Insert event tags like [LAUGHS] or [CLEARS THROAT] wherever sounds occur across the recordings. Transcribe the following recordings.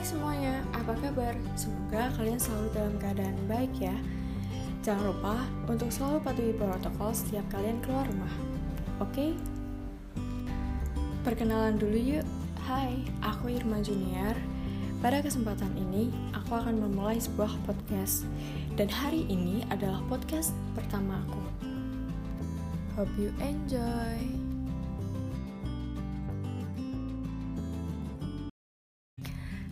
Hai semuanya, apa kabar? Semoga kalian selalu dalam keadaan baik ya. Jangan lupa untuk selalu patuhi protokol setiap kalian keluar rumah. Oke? Perkenalan dulu yuk. Hai, aku Irma Junior. Pada kesempatan ini, aku akan memulai sebuah podcast. Dan hari ini adalah podcast pertama aku. Hope you enjoy.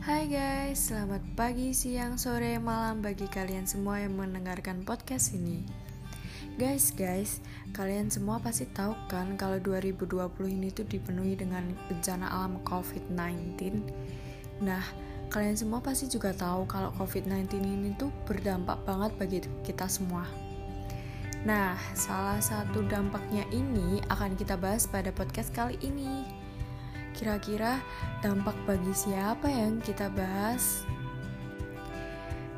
Hai guys, selamat pagi, siang, sore, malam bagi kalian semua yang mendengarkan podcast ini. Guys, guys, kalian semua pasti tahu kan kalau 2020 ini tuh dipenuhi dengan bencana alam COVID-19. Nah, kalian semua pasti juga tahu kalau COVID-19 ini tuh berdampak banget bagi kita semua. Nah, salah satu dampaknya ini akan kita bahas pada podcast kali ini. Kira-kira dampak bagi siapa yang kita bahas?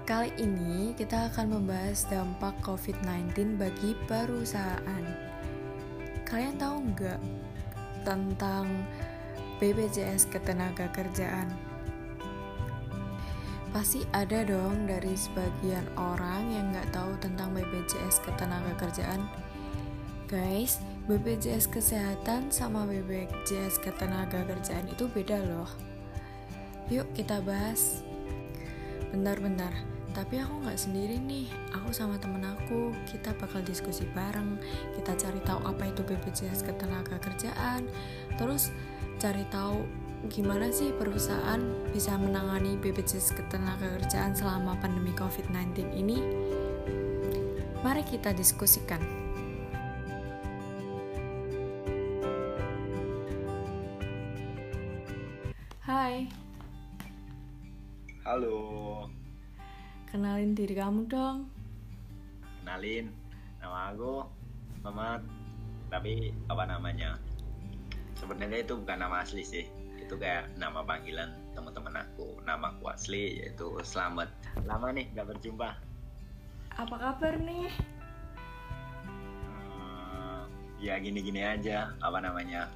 Kali ini kita akan membahas dampak COVID-19 bagi perusahaan. Kalian tahu nggak tentang BPJS Ketenagakerjaan? Pasti ada dong dari sebagian orang yang nggak tahu tentang BPJS Ketenagakerjaan. Guys, BPJS Kesehatan sama BPJS Ketenagakerjaan itu beda loh. Yuk kita bahas. Bentar-bentar, tapi aku nggak sendiri nih. Aku sama temen aku, kita bakal diskusi bareng. Kita cari tahu apa itu BPJS Ketenagakerjaan. Terus cari tahu gimana sih perusahaan bisa menangani BPJS Ketenagakerjaan selama pandemi COVID-19 ini. Mari kita diskusikan. Halo, kenalin diri kamu dong. kenalin nama aku Mamat. Tapi apa namanya? Sebenarnya itu bukan nama asli sih. Itu kayak nama panggilan teman-teman aku. Nama aku asli yaitu Slamet. Lama nih nggak berjumpa. Apa kabar nih? Hmm, ya gini-gini aja. Apa namanya?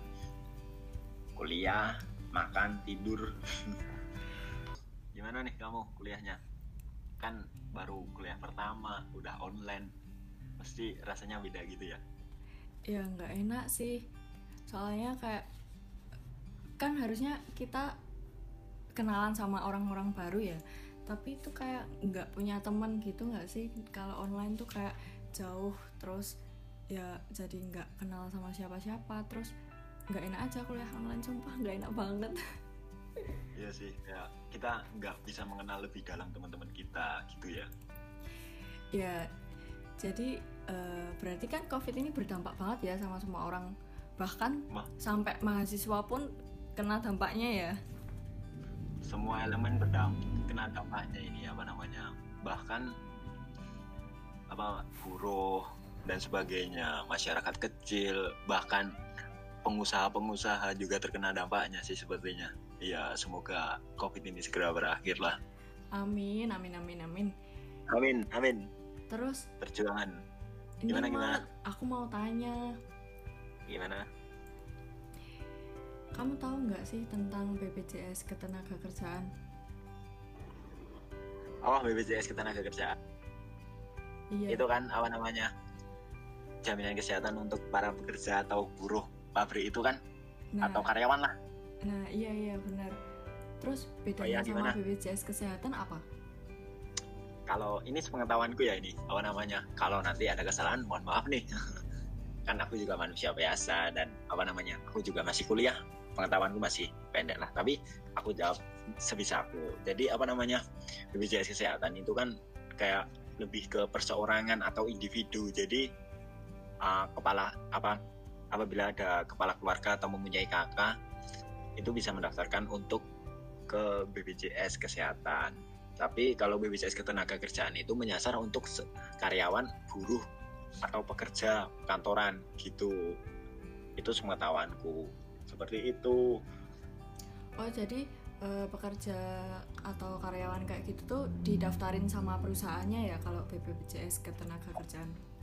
Kuliah, makan, tidur. [LAUGHS] Gimana nih kamu kuliahnya? Kan baru kuliah pertama, udah online. Pasti rasanya beda gitu ya? Ya nggak enak sih. Soalnya kayak kan harusnya kita kenalan sama orang-orang baru ya. Tapi itu kayak nggak punya teman gitu nggak sih? Kalau online tuh kayak jauh terus ya jadi nggak kenal sama siapa-siapa terus nggak enak aja kuliah online sumpah nggak enak banget [LAUGHS] Iya sih, ya kita nggak bisa mengenal lebih dalam teman-teman kita gitu ya. ya jadi eh, berarti kan covid ini berdampak banget ya sama semua orang bahkan Mah, sampai mahasiswa pun kena dampaknya ya semua elemen berdampak kena dampaknya ini apa namanya. Bahkan apa buruh dan sebagainya, masyarakat kecil, bahkan pengusaha-pengusaha juga terkena dampaknya sih sepertinya. Iya, semoga Covid ini segera berakhir lah. amin amin amin amin Amin, amin. terus Perjuangan Gimana, Mat, gimana? aku mau tanya gimana? kamu tahu nggak sih tentang BPJS Ketenagakerjaan Oh, BPJS Ketenagakerjaan. iya itu kan apa namanya jaminan kesehatan untuk para pekerja atau buruh pabrik itu kan nah, atau karyawan lah nah iya iya benar. Terus bedanya iya, sama gimana? BPJS Kesehatan apa? Kalau ini sepengetahuanku ya ini apa namanya? Kalau nanti ada kesalahan mohon maaf nih. [LAUGHS] Kan aku juga manusia biasa dan apa namanya? Aku juga masih kuliah pengetahuanku masih pendek lah. Tapi aku jawab sebisa aku. Jadi apa namanya? BPJS kesehatan itu kan kayak lebih ke perseorangan atau individu. Jadi uh, kepala apa? Apabila ada kepala keluarga atau mempunyai kakak itu bisa mendaftarkan untuk ke BPJS kesehatan. Tapi kalau BPJS ketenagakerjaan itu menyasar untuk karyawan buruh atau pekerja kantoran gitu. Itu sepengetahuanku. Seperti itu. Oh jadi eh, pekerja atau karyawan kayak gitu tuh didaftarin sama perusahaannya ya kalau BPJS Ketenagakerjaan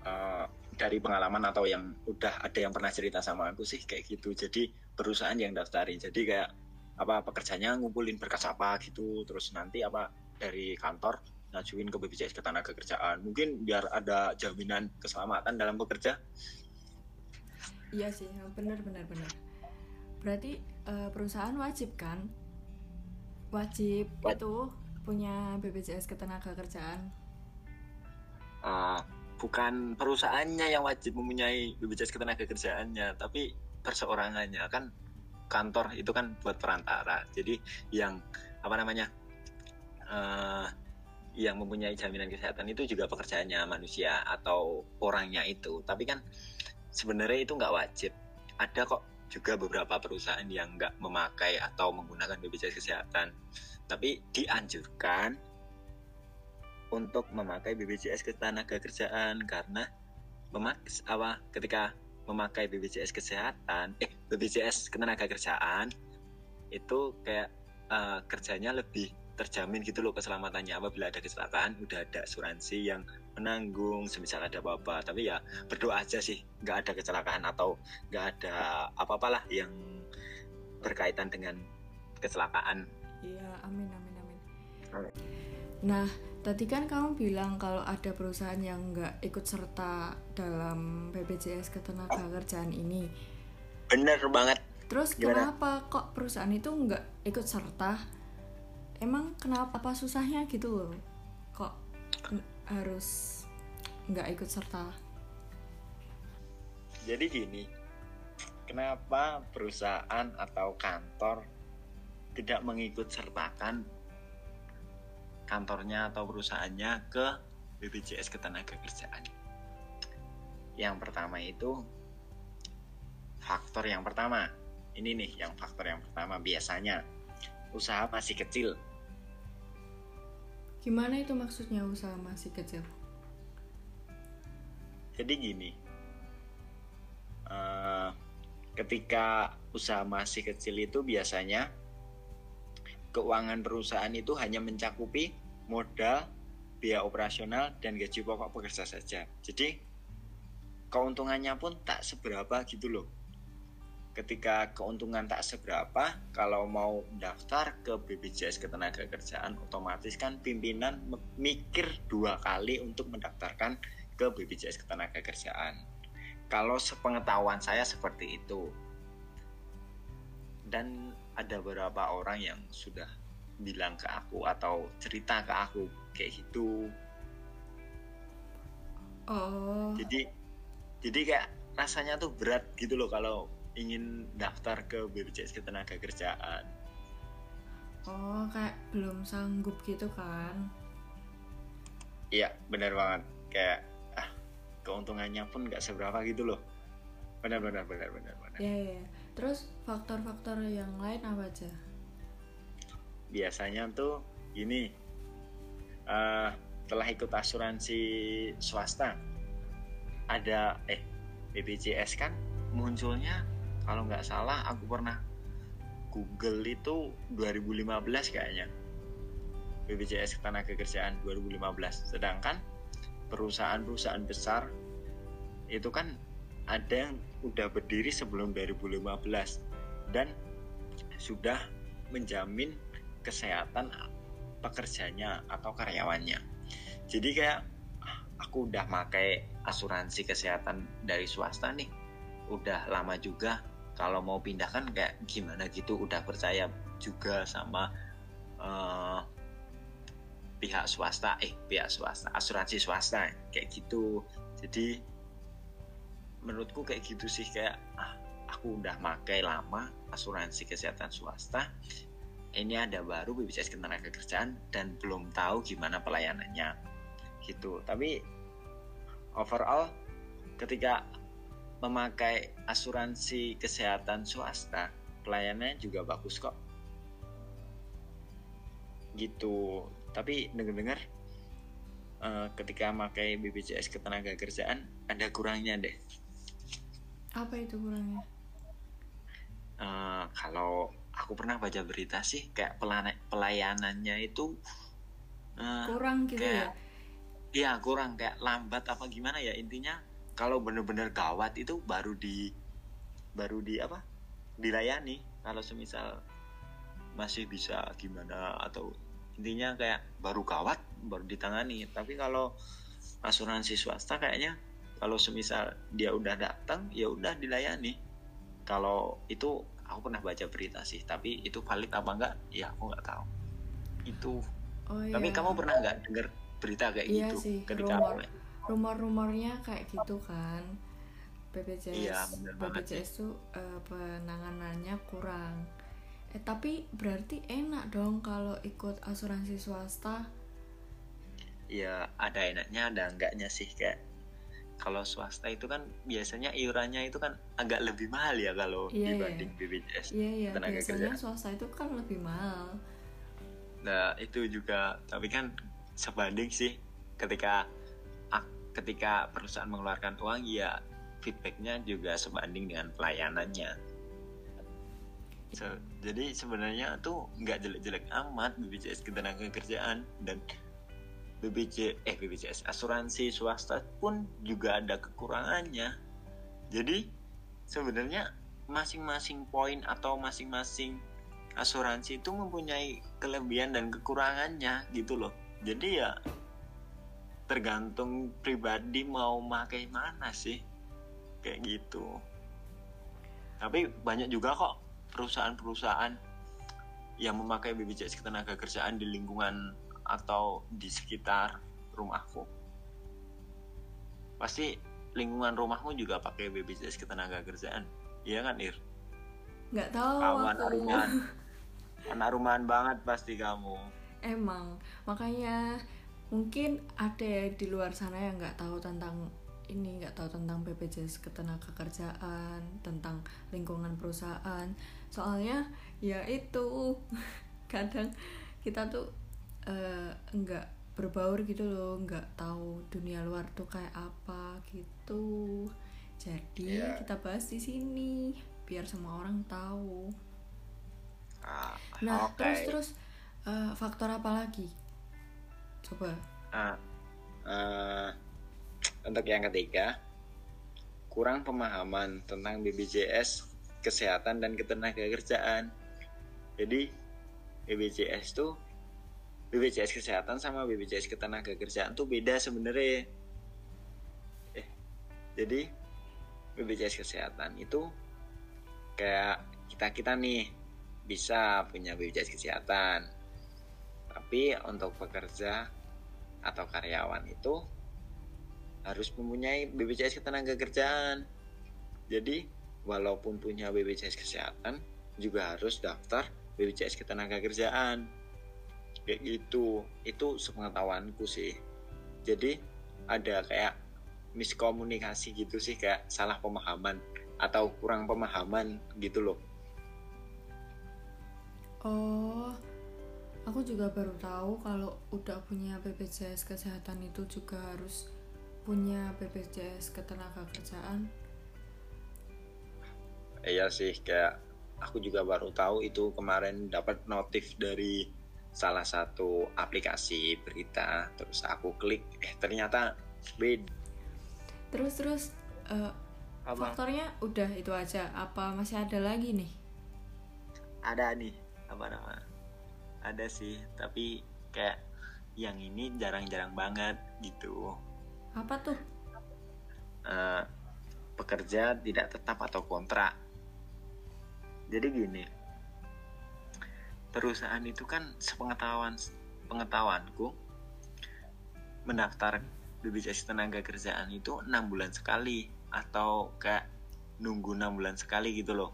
Eh, dari pengalaman atau yang udah ada yang pernah cerita sama aku sih kayak gitu. Jadi perusahaan yang daftarin. Jadi kayak apa pekerjanya ngumpulin berkas apa gitu. Terus nanti apa dari kantor ngajuin ke BPJS ketenaga kerjaan. Mungkin biar ada jaminan keselamatan dalam bekerja. Iya sih benar benar benar. Berarti uh, perusahaan wajib kan? Wajib What? itu punya BPJS ketenaga kerjaan? Uh, bukan perusahaannya yang wajib mempunyai BPJS ketenaga kerjaannya. Tapi perseorangannya. Kan kantor itu kan buat perantara. Jadi yang apa namanya uh, yang mempunyai jaminan kesehatan itu juga pekerjaannya manusia atau orangnya itu. Tapi kan sebenarnya itu nggak wajib. Ada kok juga beberapa perusahaan yang nggak memakai atau menggunakan BPJS kesehatan. Tapi dianjurkan untuk memakai BPJS ketenaga kerjaan karena memak apa ketika memakai BPJS kesehatan eh BPJS ketenaga kerjaan itu kayak uh, kerjanya lebih terjamin gitu loh keselamatannya. Apabila ada kecelakaan udah ada asuransi yang menanggung semisal ada apa-apa. Tapi ya berdoa aja sih nggak ada kecelakaan atau nggak ada apa-apalah yang berkaitan dengan kecelakaan. Iya amin amin amin, amin. nah Tadi kan kamu bilang kalau ada perusahaan yang nggak ikut serta dalam BPJS ketenagakerjaan ini. Bener banget. Terus Gimana? kenapa kok perusahaan itu nggak ikut serta? Emang kenapa apa susahnya gitu loh? Kok harus nggak ikut serta? Jadi gini, kenapa perusahaan atau kantor tidak mengikut sertakan kantornya atau perusahaannya ke BPJS Ketenagakerjaan. Yang pertama itu faktor yang pertama. Ini nih yang faktor yang pertama biasanya usaha masih kecil. Gimana itu maksudnya usaha masih kecil? Jadi gini, uh, ketika usaha masih kecil itu biasanya keuangan perusahaan itu hanya mencakupi modal, biaya operasional, dan gaji pokok pekerja saja. Jadi keuntungannya pun tak seberapa gitu loh. Ketika keuntungan tak seberapa, kalau mau daftar ke BPJS Ketenagakerjaan, otomatis kan pimpinan mikir dua kali untuk mendaftarkan ke BPJS Ketenagakerjaan. Kalau sepengetahuan saya seperti itu. Dan ada beberapa orang yang sudah bilang ke aku atau cerita ke aku kayak gitu. Oh. Jadi jadi kayak rasanya tuh berat gitu loh kalau ingin daftar ke BPJS ketenaga kerjaan. Oh kayak belum sanggup gitu kan? Iya benar banget. Kayak ah keuntungannya pun nggak seberapa gitu loh. Benar benar benar benar benar. Ya, ya. Terus faktor-faktor yang lain apa aja? Biasanya tuh gini, uh, telah ikut asuransi swasta, ada eh BPJS kan munculnya kalau nggak salah aku pernah Google itu 2015 kayaknya BPJS Ketenagakerjaan 2015 sedangkan perusahaan-perusahaan besar itu kan ada yang udah berdiri sebelum 2015 dan sudah menjamin kesehatan pekerjanya atau karyawannya. Jadi kayak ah, aku udah pakai asuransi kesehatan dari swasta nih, udah lama juga. Kalau mau pindahkan kayak gimana gitu, udah percaya juga sama uh, pihak swasta, eh pihak swasta, asuransi swasta kayak gitu. Jadi menurutku kayak gitu sih kayak ah, aku udah pakai lama asuransi kesehatan swasta ini ada baru BPJS Ketenagakerjaan dan belum tahu gimana pelayanannya. Gitu. Tapi overall ketika memakai asuransi kesehatan swasta pelayanannya juga bagus kok. Gitu. Tapi dengar-dengar uh, ketika memakai BPJS Ketenagakerjaan ada kurangnya deh apa itu kurangnya? Uh, kalau aku pernah baca berita sih kayak pelayanannya itu uh, kurang gitu kayak, ya? Iya kurang kayak lambat apa gimana ya intinya kalau bener-bener gawat itu baru di baru di apa dilayani kalau semisal masih bisa gimana atau intinya kayak baru gawat baru ditangani tapi kalau asuransi swasta kayaknya kalau semisal dia udah datang ya udah dilayani. Kalau itu aku pernah baca berita sih tapi itu valid apa enggak ya aku nggak tahu. Itu. Oh, tapi iya. kamu pernah nggak dengar berita kayak Iya gitu? sih, ketika rumor. rumor-rumornya kayak gitu kan. BPJS Iya, BPJS tuh eh, penanganannya kurang. Eh tapi berarti enak dong kalau ikut asuransi swasta. Ya ada enaknya ada enggaknya sih kayak kalau swasta itu kan biasanya iurannya itu kan agak lebih mahal ya kalau Iya, dibanding BPJS iya iya Tenaga biasanya kerja. swasta itu kan lebih mahal Nah itu juga tapi kan sebanding sih ketika ketika perusahaan mengeluarkan uang ya feedbacknya juga sebanding dengan pelayanannya. So, jadi sebenarnya tuh nggak jelek-jelek amat BPJS ketenagakerjaan dan BPJ eh BPJS asuransi swasta pun juga ada kekurangannya. Jadi sebenarnya masing-masing poin atau masing-masing asuransi itu mempunyai kelebihan dan kekurangannya gitu loh. Jadi ya tergantung pribadi mau pakai mana sih. Kayak gitu. Tapi banyak juga kok perusahaan-perusahaan yang memakai BPJS ketenagakerjaan di lingkungan atau di sekitar rumahku. Pasti lingkungan rumahmu juga pakai BPJS ketenagakerjaan iya kan Ir? nggak tahu kamu anak rumahan. Anak rumahan banget pasti kamu. Emang. Makanya mungkin ada ya di luar sana yang nggak tahu tentang ini nggak tahu tentang BPJS ketenagakerjaan tentang lingkungan perusahaan. Soalnya ya itu. [LAUGHS] Kadang kita tuh eh, nggak berbaur gitu loh nggak tahu dunia luar tuh kayak apa gitu jadi Iya. kita bahas di sini biar semua orang tahu Ah, Nah, oke. terus terus eh, faktor apa lagi? Coba. Ah, eh, untuk yang ketiga kurang pemahaman tentang BPJS kesehatan dan ketenagakerjaan jadi BPJS tuh BPJS kesehatan sama BPJS ketenagakerjaan tuh beda sebenarnya. Eh jadi BPJS kesehatan itu kayak kita kita nih bisa punya BPJS kesehatan. Tapi untuk pekerja atau karyawan itu harus mempunyai BPJS ketenagakerjaan jadi walaupun punya BPJS kesehatan juga harus daftar BPJS ketenagakerjaan kayak gitu. Itu sepengetahuanku sih. Jadi ada kayak miskomunikasi gitu sih kayak salah pemahaman atau kurang pemahaman gitu loh. Oh, aku juga baru tahu kalau udah punya BPJS kesehatan itu juga harus punya BPJS ketenagakerjaan. Iya sih kayak aku juga baru tahu itu kemarin dapat notif dari salah satu aplikasi berita terus aku klik eh ternyata beda Terus terus apa faktornya udah itu aja. Apa masih ada lagi nih? ada nih apa nama ada sih tapi kayak yang ini jarang-jarang banget gitu Apa tuh? Eh, pekerja tidak tetap atau kontrak jadi gini perusahaan itu kan sepengetahuan pengetahuanku mendaftar BPJS tenaga kerjaan itu enam bulan sekali atau kayak nunggu enam bulan sekali gitu loh.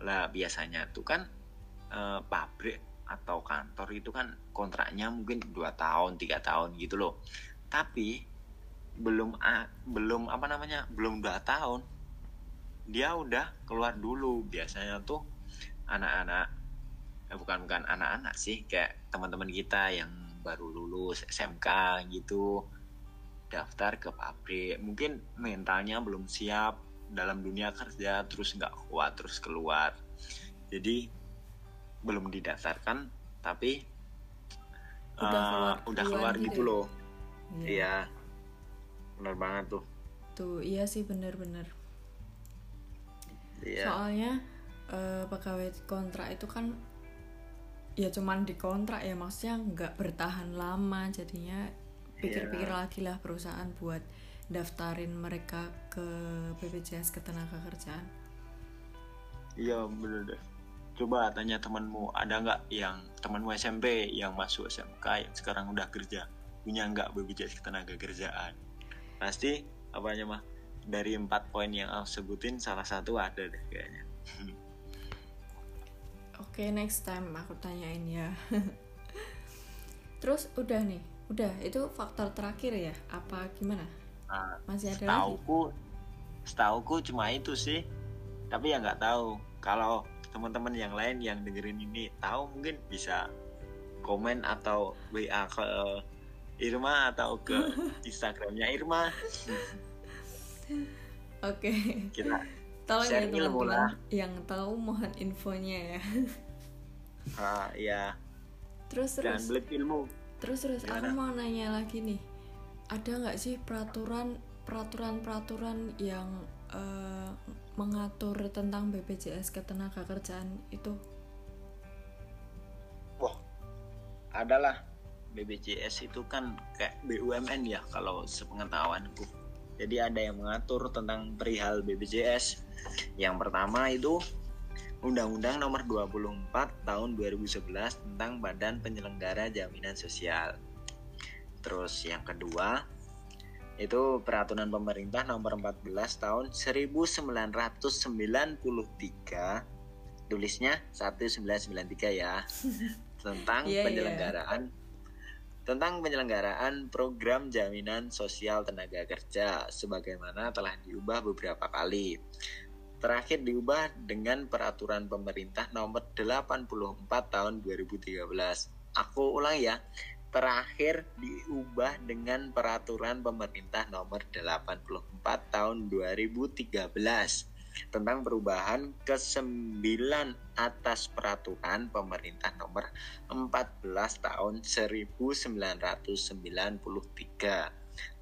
Lah biasanya tuh kan eh, pabrik atau kantor itu kan kontraknya mungkin dua tahun tiga tahun gitu loh. Tapi belum a- belum apa namanya belum dua tahun dia udah keluar dulu. Biasanya tuh anak-anak eh, bukan bukan anak-anak sih kayak teman-teman kita yang baru lulus SMK gitu daftar ke pabrik. Mungkin mentalnya belum siap dalam dunia kerja terus nggak kuat terus keluar. Jadi belum didaftarkan tapi Udah eh, keluar udah keluar gitu gitu ya? loh. Iya. Benar banget tuh. Tuh, iya sih bener-bener. iya. Soalnya eh, pegawai kontrak itu kan ya cuman dikontrak ya maksudnya nggak bertahan lama jadinya pikir-pikir Iya. lagi lah perusahaan buat daftarin mereka ke BPJS ketenaga kerjaan Iya bener deh. Coba tanya temanmu ada nggak yang temanmu SMP yang masuk SMK yang sekarang udah kerja punya nggak BPJS ketenaga kerjaan? Pasti apanya mah dari empat poin yang aku sebutin salah satu ada deh kayaknya. [LAUGHS] Oke, next time aku tanyain ya. [LAUGHS] Terus udah nih, udah itu faktor terakhir ya? Apa gimana? Nah, Masih ada lagi? setauku setauku cuma itu sih tapi ya nggak tahu kalau teman-teman yang lain yang dengerin ini tahu mungkin bisa komen atau WA ke Irma atau ke [LAUGHS] Instagramnya Irma Oke, kita tolong ya Share ilmu teman-teman lah. yang tahu mohon infonya ya. [LAUGHS] ah, ya Terus jangan terus, belit ilmu terus terus aku Gimana? mau nanya lagi nih, ada nggak sih peraturan peraturan peraturan yang eh, mengatur tentang BPJS ketenaga kerjaan itu? wah adalah BPJS itu kan kayak BUMN ya kalau sepengetahuanku jadi ada yang mengatur tentang perihal BPJS yang pertama itu Undang-Undang Nomor 24 Tahun 2011 tentang Badan Penyelenggara Jaminan Sosial. Terus yang kedua itu Peraturan Pemerintah Nomor 14 Tahun 1993 tulisnya 1993 ya [LAUGHS] tentang Iya, iya. penyelenggaraan tentang penyelenggaraan program jaminan sosial tenaga kerja sebagaimana telah diubah beberapa kali. Terakhir diubah dengan peraturan pemerintah nomor 84 tahun 2013. Aku ulang ya. Terakhir diubah dengan peraturan pemerintah nomor 84 tahun 2013 tentang perubahan ke-9 atas peraturan pemerintah nomor 14 tahun 1993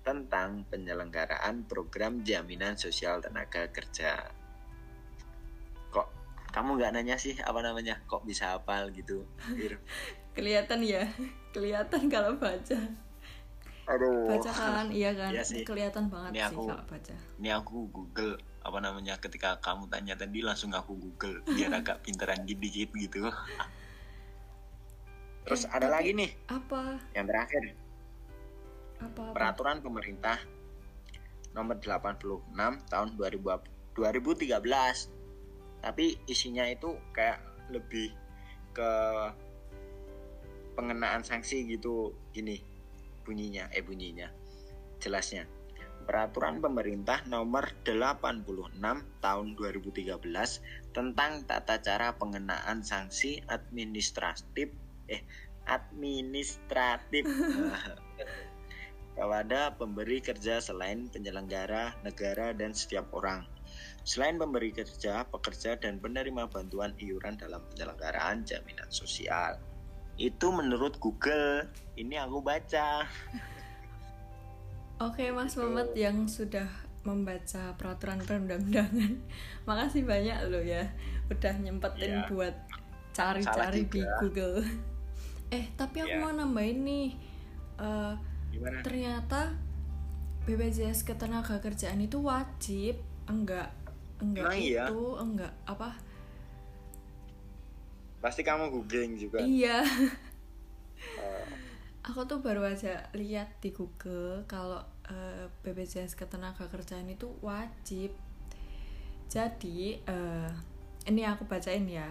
tentang penyelenggaraan program jaminan sosial tenaga kerja. Kok kamu nggak nanya sih apa namanya? Kok bisa hafal gitu? [LAUGHS] Kelihatan ya, [LAUGHS] kelihatan kalau baca. Aduh. Baca kan, iya kan? Iya sih. Kelihatan banget Ini sih aku- kalau baca. Ini aku Google apa namanya ketika kamu tanya tadi langsung aku Google biar [LAUGHS] agak pinteran dikit gitu. Terus Eh, ada tapi- lagi nih Apa? yang terakhir Apa? apa? peraturan pemerintah nomor 86 tahun 2000 2013 tapi isinya itu kayak lebih ke pengenaan sanksi gitu gini bunyinya eh bunyinya jelasnya peraturan pemerintah nomor 86 tahun 2013 tentang tata cara pengenaan sanksi administratif eh administratif [LAUGHS] kepada pemberi kerja selain penyelenggara negara dan setiap orang. Selain pemberi kerja, pekerja dan penerima bantuan iuran dalam penyelenggaraan jaminan sosial. Itu menurut Google. Ini aku baca. [LAUGHS] Oke, Mas. Mamet yang sudah membaca peraturan perundang-undangan. [LAUGHS] Makasih banyak lo ya udah nyempetin Iya. buat cari-cari di. Google. [LAUGHS] Eh, tapi aku Iya. mau nambahin nih. Eh, Gimana? ternyata BPJS ketenaga kerjaan itu wajib enggak enggak iya? itu enggak apa Pasti kamu googling juga. iya [LAUGHS] aku tuh baru aja lihat di Google kalau eh, BPJS ketenaga kerjaan itu wajib. Jadi eh, ini aku bacain ya.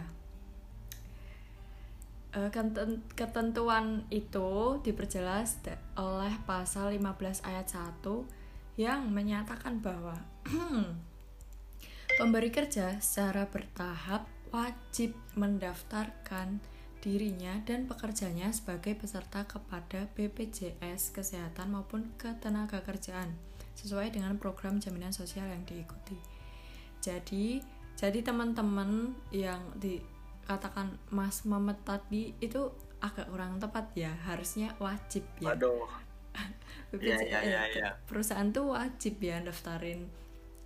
Eh, keten- ketentuan itu diperjelas oleh pasal 15 ayat 1 yang menyatakan bahwa [CLEARS THROAT] pemberi kerja secara bertahap wajib mendaftarkan dirinya dan pekerjanya sebagai peserta kepada BPJS kesehatan maupun ketenaga kerjaan sesuai dengan program jaminan sosial yang diikuti. Jadi, jadi teman-teman yang dikatakan Mas Mamet tadi itu agak kurang tepat ya, harusnya wajib ya. BPJS [LAUGHS] Iya, iya, iya, iya. perusahaan tuh wajib ya daftarin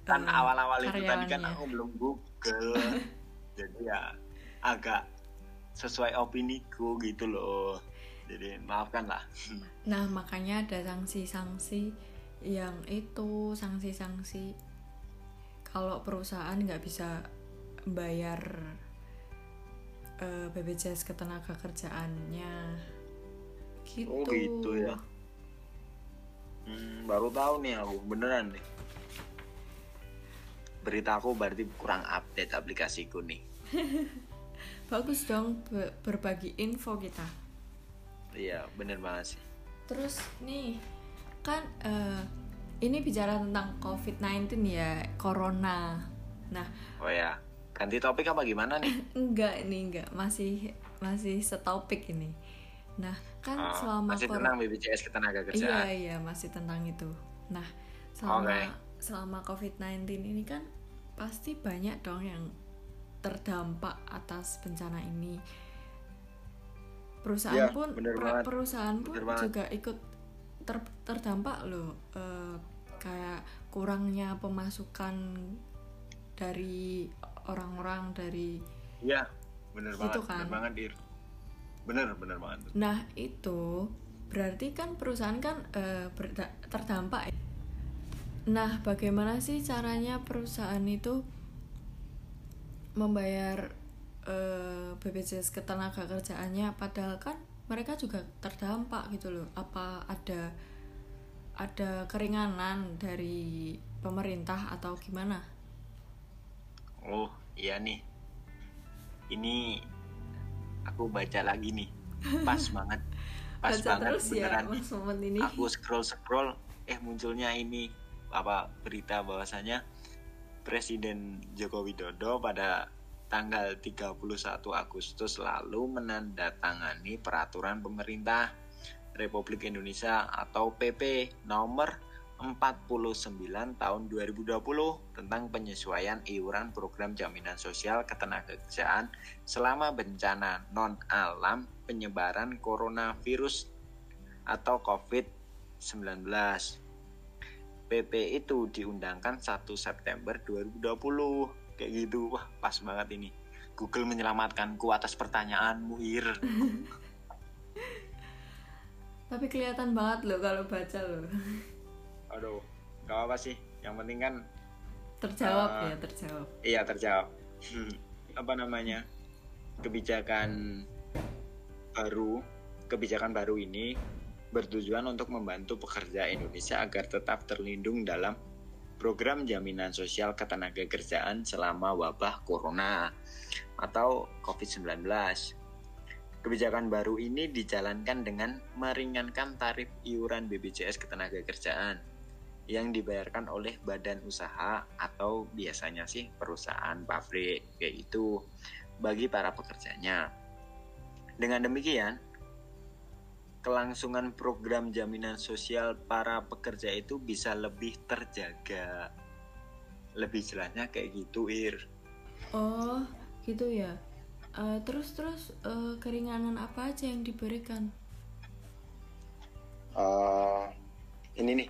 kan eh, awal-awal itu tadi kan aku belum Google. [LAUGHS] Jadi ya agak sesuai opiniku gitu loh. Jadi maafkan lah. [LAUGHS] Nah makanya ada sanksi-sanksi yang itu sanksi-sanksi. Kalau perusahaan nggak bisa bayar uh, eh, BPJS ketenaga kerjaannya. Gitu. Oh gitu ya. Hmm, baru tahu nih aku beneran nih. Berita aku berarti kurang update aplikasiku nih [LAUGHS] bagus dong berbagi info kita. Iya bener banget sih. Terus nih kan uh, ini bicara tentang COVID-19 ya corona. Nah oh ya ganti topik apa gimana nih? [LAUGHS] Enggak nih enggak. Masih masih setopik ini. Nah kan oh, selama masih tentang BPJS ketenaga kerjaan iya iya masih tentang itu. Nah selama okay selama COVID-19 ini kan pasti banyak dong yang terdampak atas bencana ini. Perusahaan ya, pun per, perusahaan pun juga ikut ter, terdampak loh. E, kayak kurangnya pemasukan dari orang-orang dari Iya, bener gitu banget. Kan? Bener banget, Dir. Bener, bener banget. Nah, itu berarti kan perusahaan kan e, terdampak ya Nah, bagaimana sih caranya perusahaan itu membayar uh, eh, BPJS ketenaga kerjaannya padahal kan mereka juga terdampak gitu loh. Apa ada ada keringanan dari pemerintah atau gimana? Oh, iya nih. Ini aku baca lagi nih. Pas [LAUGHS] banget. Pas baca banget terus ya, beneran. Ya, ini. Aku scroll-scroll eh munculnya ini apa berita bahwasanya Presiden Joko Widodo pada tanggal 31 Agustus lalu menandatangani peraturan pemerintah Republik Indonesia atau PP nomor 49 tahun 2020 tentang penyesuaian iuran program jaminan sosial ketenagakerjaan selama bencana non alam penyebaran coronavirus atau COVID-19 PP itu diundangkan 1 September 2020 kayak gitu. Wah pas banget ini. Google menyelamatkanku atas pertanyaanmu Ir [LAUGHS] tapi kelihatan banget loh kalau baca loh. Aduh gak apa sih. Yang penting kan terjawab uh, ya terjawab. iya terjawab. [LAUGHS] Apa namanya? Kebijakan baru kebijakan baru ini bertujuan untuk membantu pekerja Indonesia agar tetap terlindung dalam program jaminan sosial ketenaga kerjaan selama wabah corona atau COVID-19. Kebijakan baru ini dijalankan dengan meringankan tarif iuran BPJS ketenaga kerjaan yang dibayarkan oleh badan usaha atau biasanya sih perusahaan pabrik kayak itu bagi para pekerjanya. Dengan demikian, kelangsungan program jaminan sosial para pekerja itu bisa lebih terjaga. Lebih jelasnya kayak gitu, Ir. Oh, gitu ya. Uh, terus terus uh, keringanan apa aja yang diberikan? Uh, ini nih,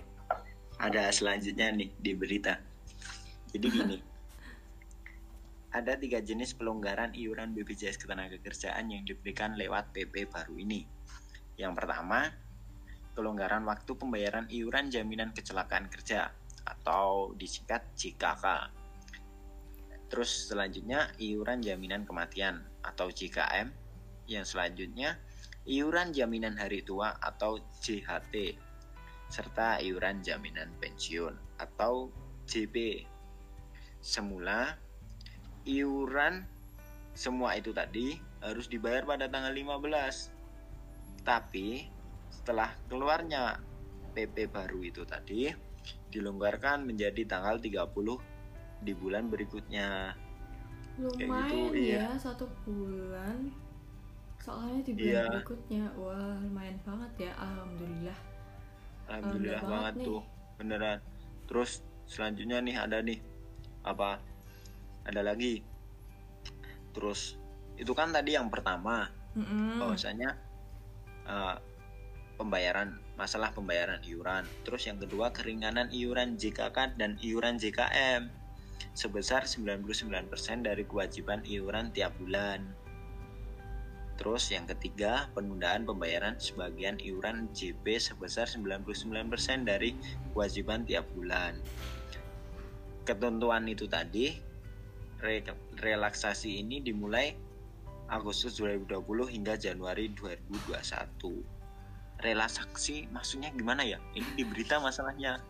ada selanjutnya nih di berita. Jadi gini, [LAUGHS] ada tiga jenis pelonggaran iuran BPJS Ketenagakerjaan yang diberikan lewat PP baru ini yang pertama, kelonggaran waktu pembayaran iuran jaminan kecelakaan kerja atau disingkat JKK. Terus selanjutnya iuran jaminan kematian atau JKM. Yang selanjutnya iuran jaminan hari tua atau JHT serta iuran jaminan pensiun atau JP. Semula iuran semua itu tadi harus dibayar pada tanggal 15 tapi setelah keluarnya PP baru itu tadi dilonggarkan menjadi tanggal 30 di bulan berikutnya. Lumayan gitu, iya. ya satu bulan. Soalnya di bulan iya. berikutnya, wah lumayan banget ya, alhamdulillah. Alhamdulillah, alhamdulillah banget, banget tuh, beneran. Terus selanjutnya nih ada nih apa? Ada lagi. Terus itu kan tadi yang pertama, mm -hmm. bahwasanya uh, pembayaran masalah pembayaran iuran. Terus yang kedua keringanan iuran JKK dan iuran JKM sebesar 99% dari kewajiban iuran tiap bulan. Terus yang ketiga, penundaan pembayaran sebagian iuran JP sebesar 99% dari kewajiban tiap bulan. Ketentuan itu tadi re relaksasi ini dimulai Agustus 2020 hingga Januari 2021. Relaksasi maksudnya gimana ya? Ini di berita masalahnya.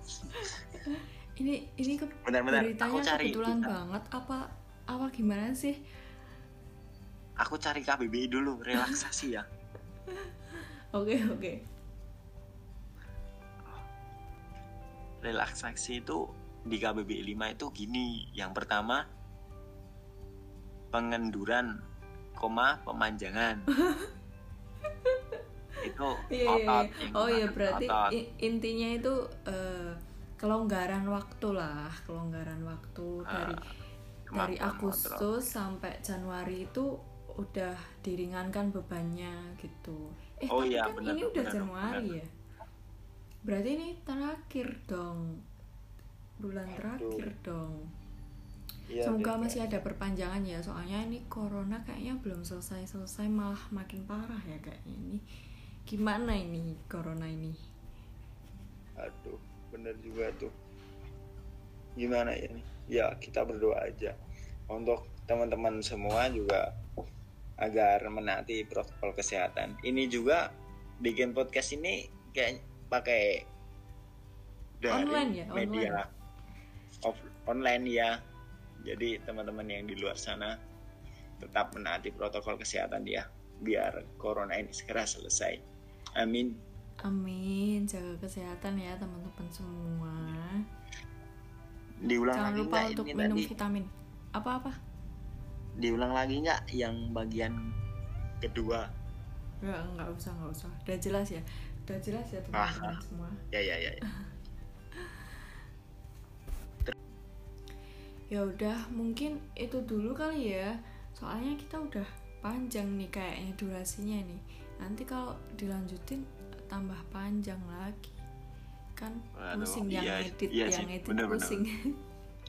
[LAUGHS] ini ini ke Benar-benar beritanya aku cari kebetulan berita. banget apa apa gimana sih? Aku cari KBBI dulu relaksasi ya. [LAUGHS] Oke oke. relaksasi itu di KBBI 5 itu gini. Yang pertama pengenduran, koma pemanjangan. [LAUGHS] itu Iya, iya, otot. yang Oh iya berarti Otot. intinya itu eh, kelonggaran waktu lah, kelonggaran waktu dari dari kontrol. Agustus sampai Januari itu udah diringankan bebannya gitu. Eh Oh tapi iya, kan benar ini udah dong, Januari benar. ya. Berarti ini terakhir dong. Bulan terakhir dong. Iya, Semoga masih ada perpanjangan ya, soalnya ini corona kayaknya belum selesai-selesai malah makin parah ya kayaknya ini. Gimana ini corona ini? Aduh, bener juga tuh. Gimana ya nih? Ya, kita berdoa aja untuk teman-teman semua juga agar menaati protokol kesehatan. Ini juga bikin podcast ini kayak pakai dari Online ya, media off- online ya. Jadi teman-teman yang di luar sana tetap menaati protokol kesehatan ya, biar corona ini segera selesai. Amin. Amin, jaga kesehatan ya teman-teman semua. Diulang Jangan lagi lupa nggak untuk ini minum tadi? vitamin. Apa-apa? diulang lagi nggak yang bagian kedua Enggak, enggak usah, enggak usah. Udah jelas ya. Udah jelas ya teman-teman Ah. semua. ya ya ya, ya. [LAUGHS] Ya udah, mungkin itu dulu kali ya. Soalnya kita udah panjang nih kayaknya durasinya nih. Nanti kalau dilanjutin tambah panjang lagi. Kan pusing yang iya, edit, iya yang sih, edit bener-bener. pusing.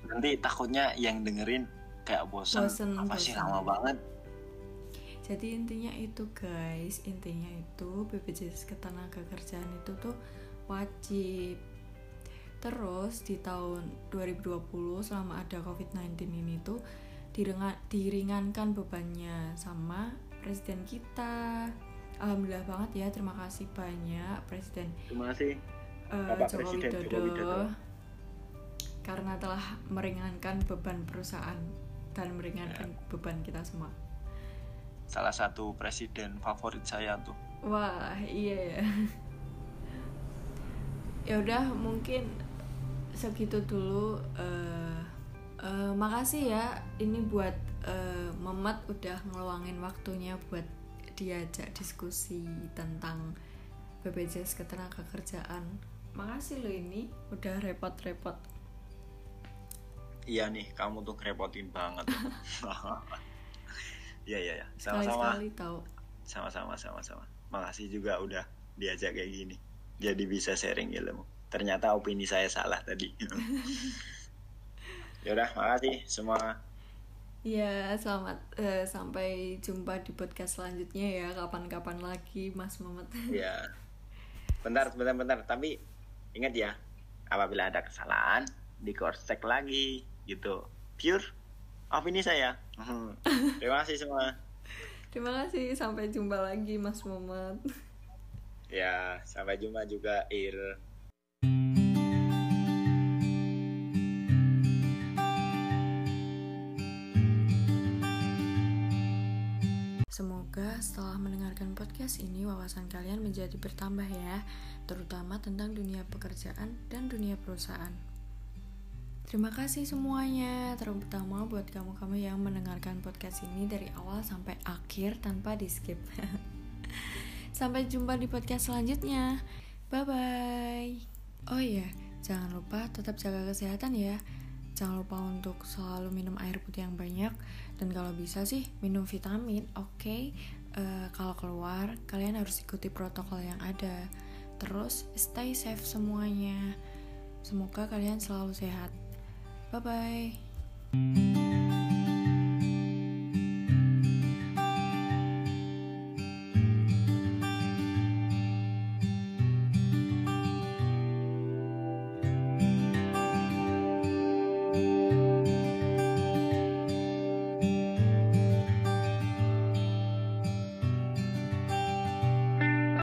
nanti takutnya yang dengerin kayak bosan Bosen, apa sih bosen. lama banget Jadi intinya itu guys, intinya itu BPJS Ketenagakerjaan itu tuh wajib. Terus di tahun 2020 selama ada COVID-19 ini tuh direnga- diringankan bebannya sama presiden kita. Alhamdulillah banget ya, terima kasih banyak Presiden terima kasih Bapak Joko Presiden Widodo, Joko Widodo. karena telah meringankan beban perusahaan dan meringankan Ya. beban kita semua. salah satu presiden favorit saya tuh Wah, iya ya. [LAUGHS] ya udah mungkin segitu dulu. eh eh, makasih ya. Ini buat eh, Memet udah ngeluangin waktunya buat diajak diskusi tentang BPJS Ketenagakerjaan. Makasih lo ini udah repot-repot. iya nih kamu tuh ngerepotin banget [LAUGHS] iya iya ya sama-sama sama-sama sama-sama makasih juga udah diajak kayak gini jadi bisa sharing ilmu ternyata opini saya salah tadi. [LAUGHS] Yaudah makasih semua. Ya, selamat eh, sampai jumpa di podcast selanjutnya ya. Kapan-kapan lagi, Mas Memet. [LAUGHS] ya bentar bentar bentar. Tapi ingat ya apabila ada kesalahan di check lagi gitu. Pure opini saya. [LAUGHS] Terima kasih semua. Terima kasih, sampai jumpa lagi Mas Muhammad. ya sampai jumpa juga Ir podcast ini wawasan kalian menjadi bertambah ya, terutama tentang dunia pekerjaan dan dunia perusahaan. Terima kasih semuanya, terutama buat kamu-kamu yang mendengarkan podcast ini dari awal sampai akhir tanpa di skip. [LAUGHS] Sampai jumpa di podcast selanjutnya. Bye bye. Oh iya, jangan lupa tetap jaga kesehatan ya. Jangan lupa untuk selalu minum air putih yang banyak dan kalau bisa sih minum vitamin. Oke, Eh, kalau keluar kalian harus ikuti protokol yang ada. Terus stay safe semuanya. Semoga kalian selalu sehat. Bye bye.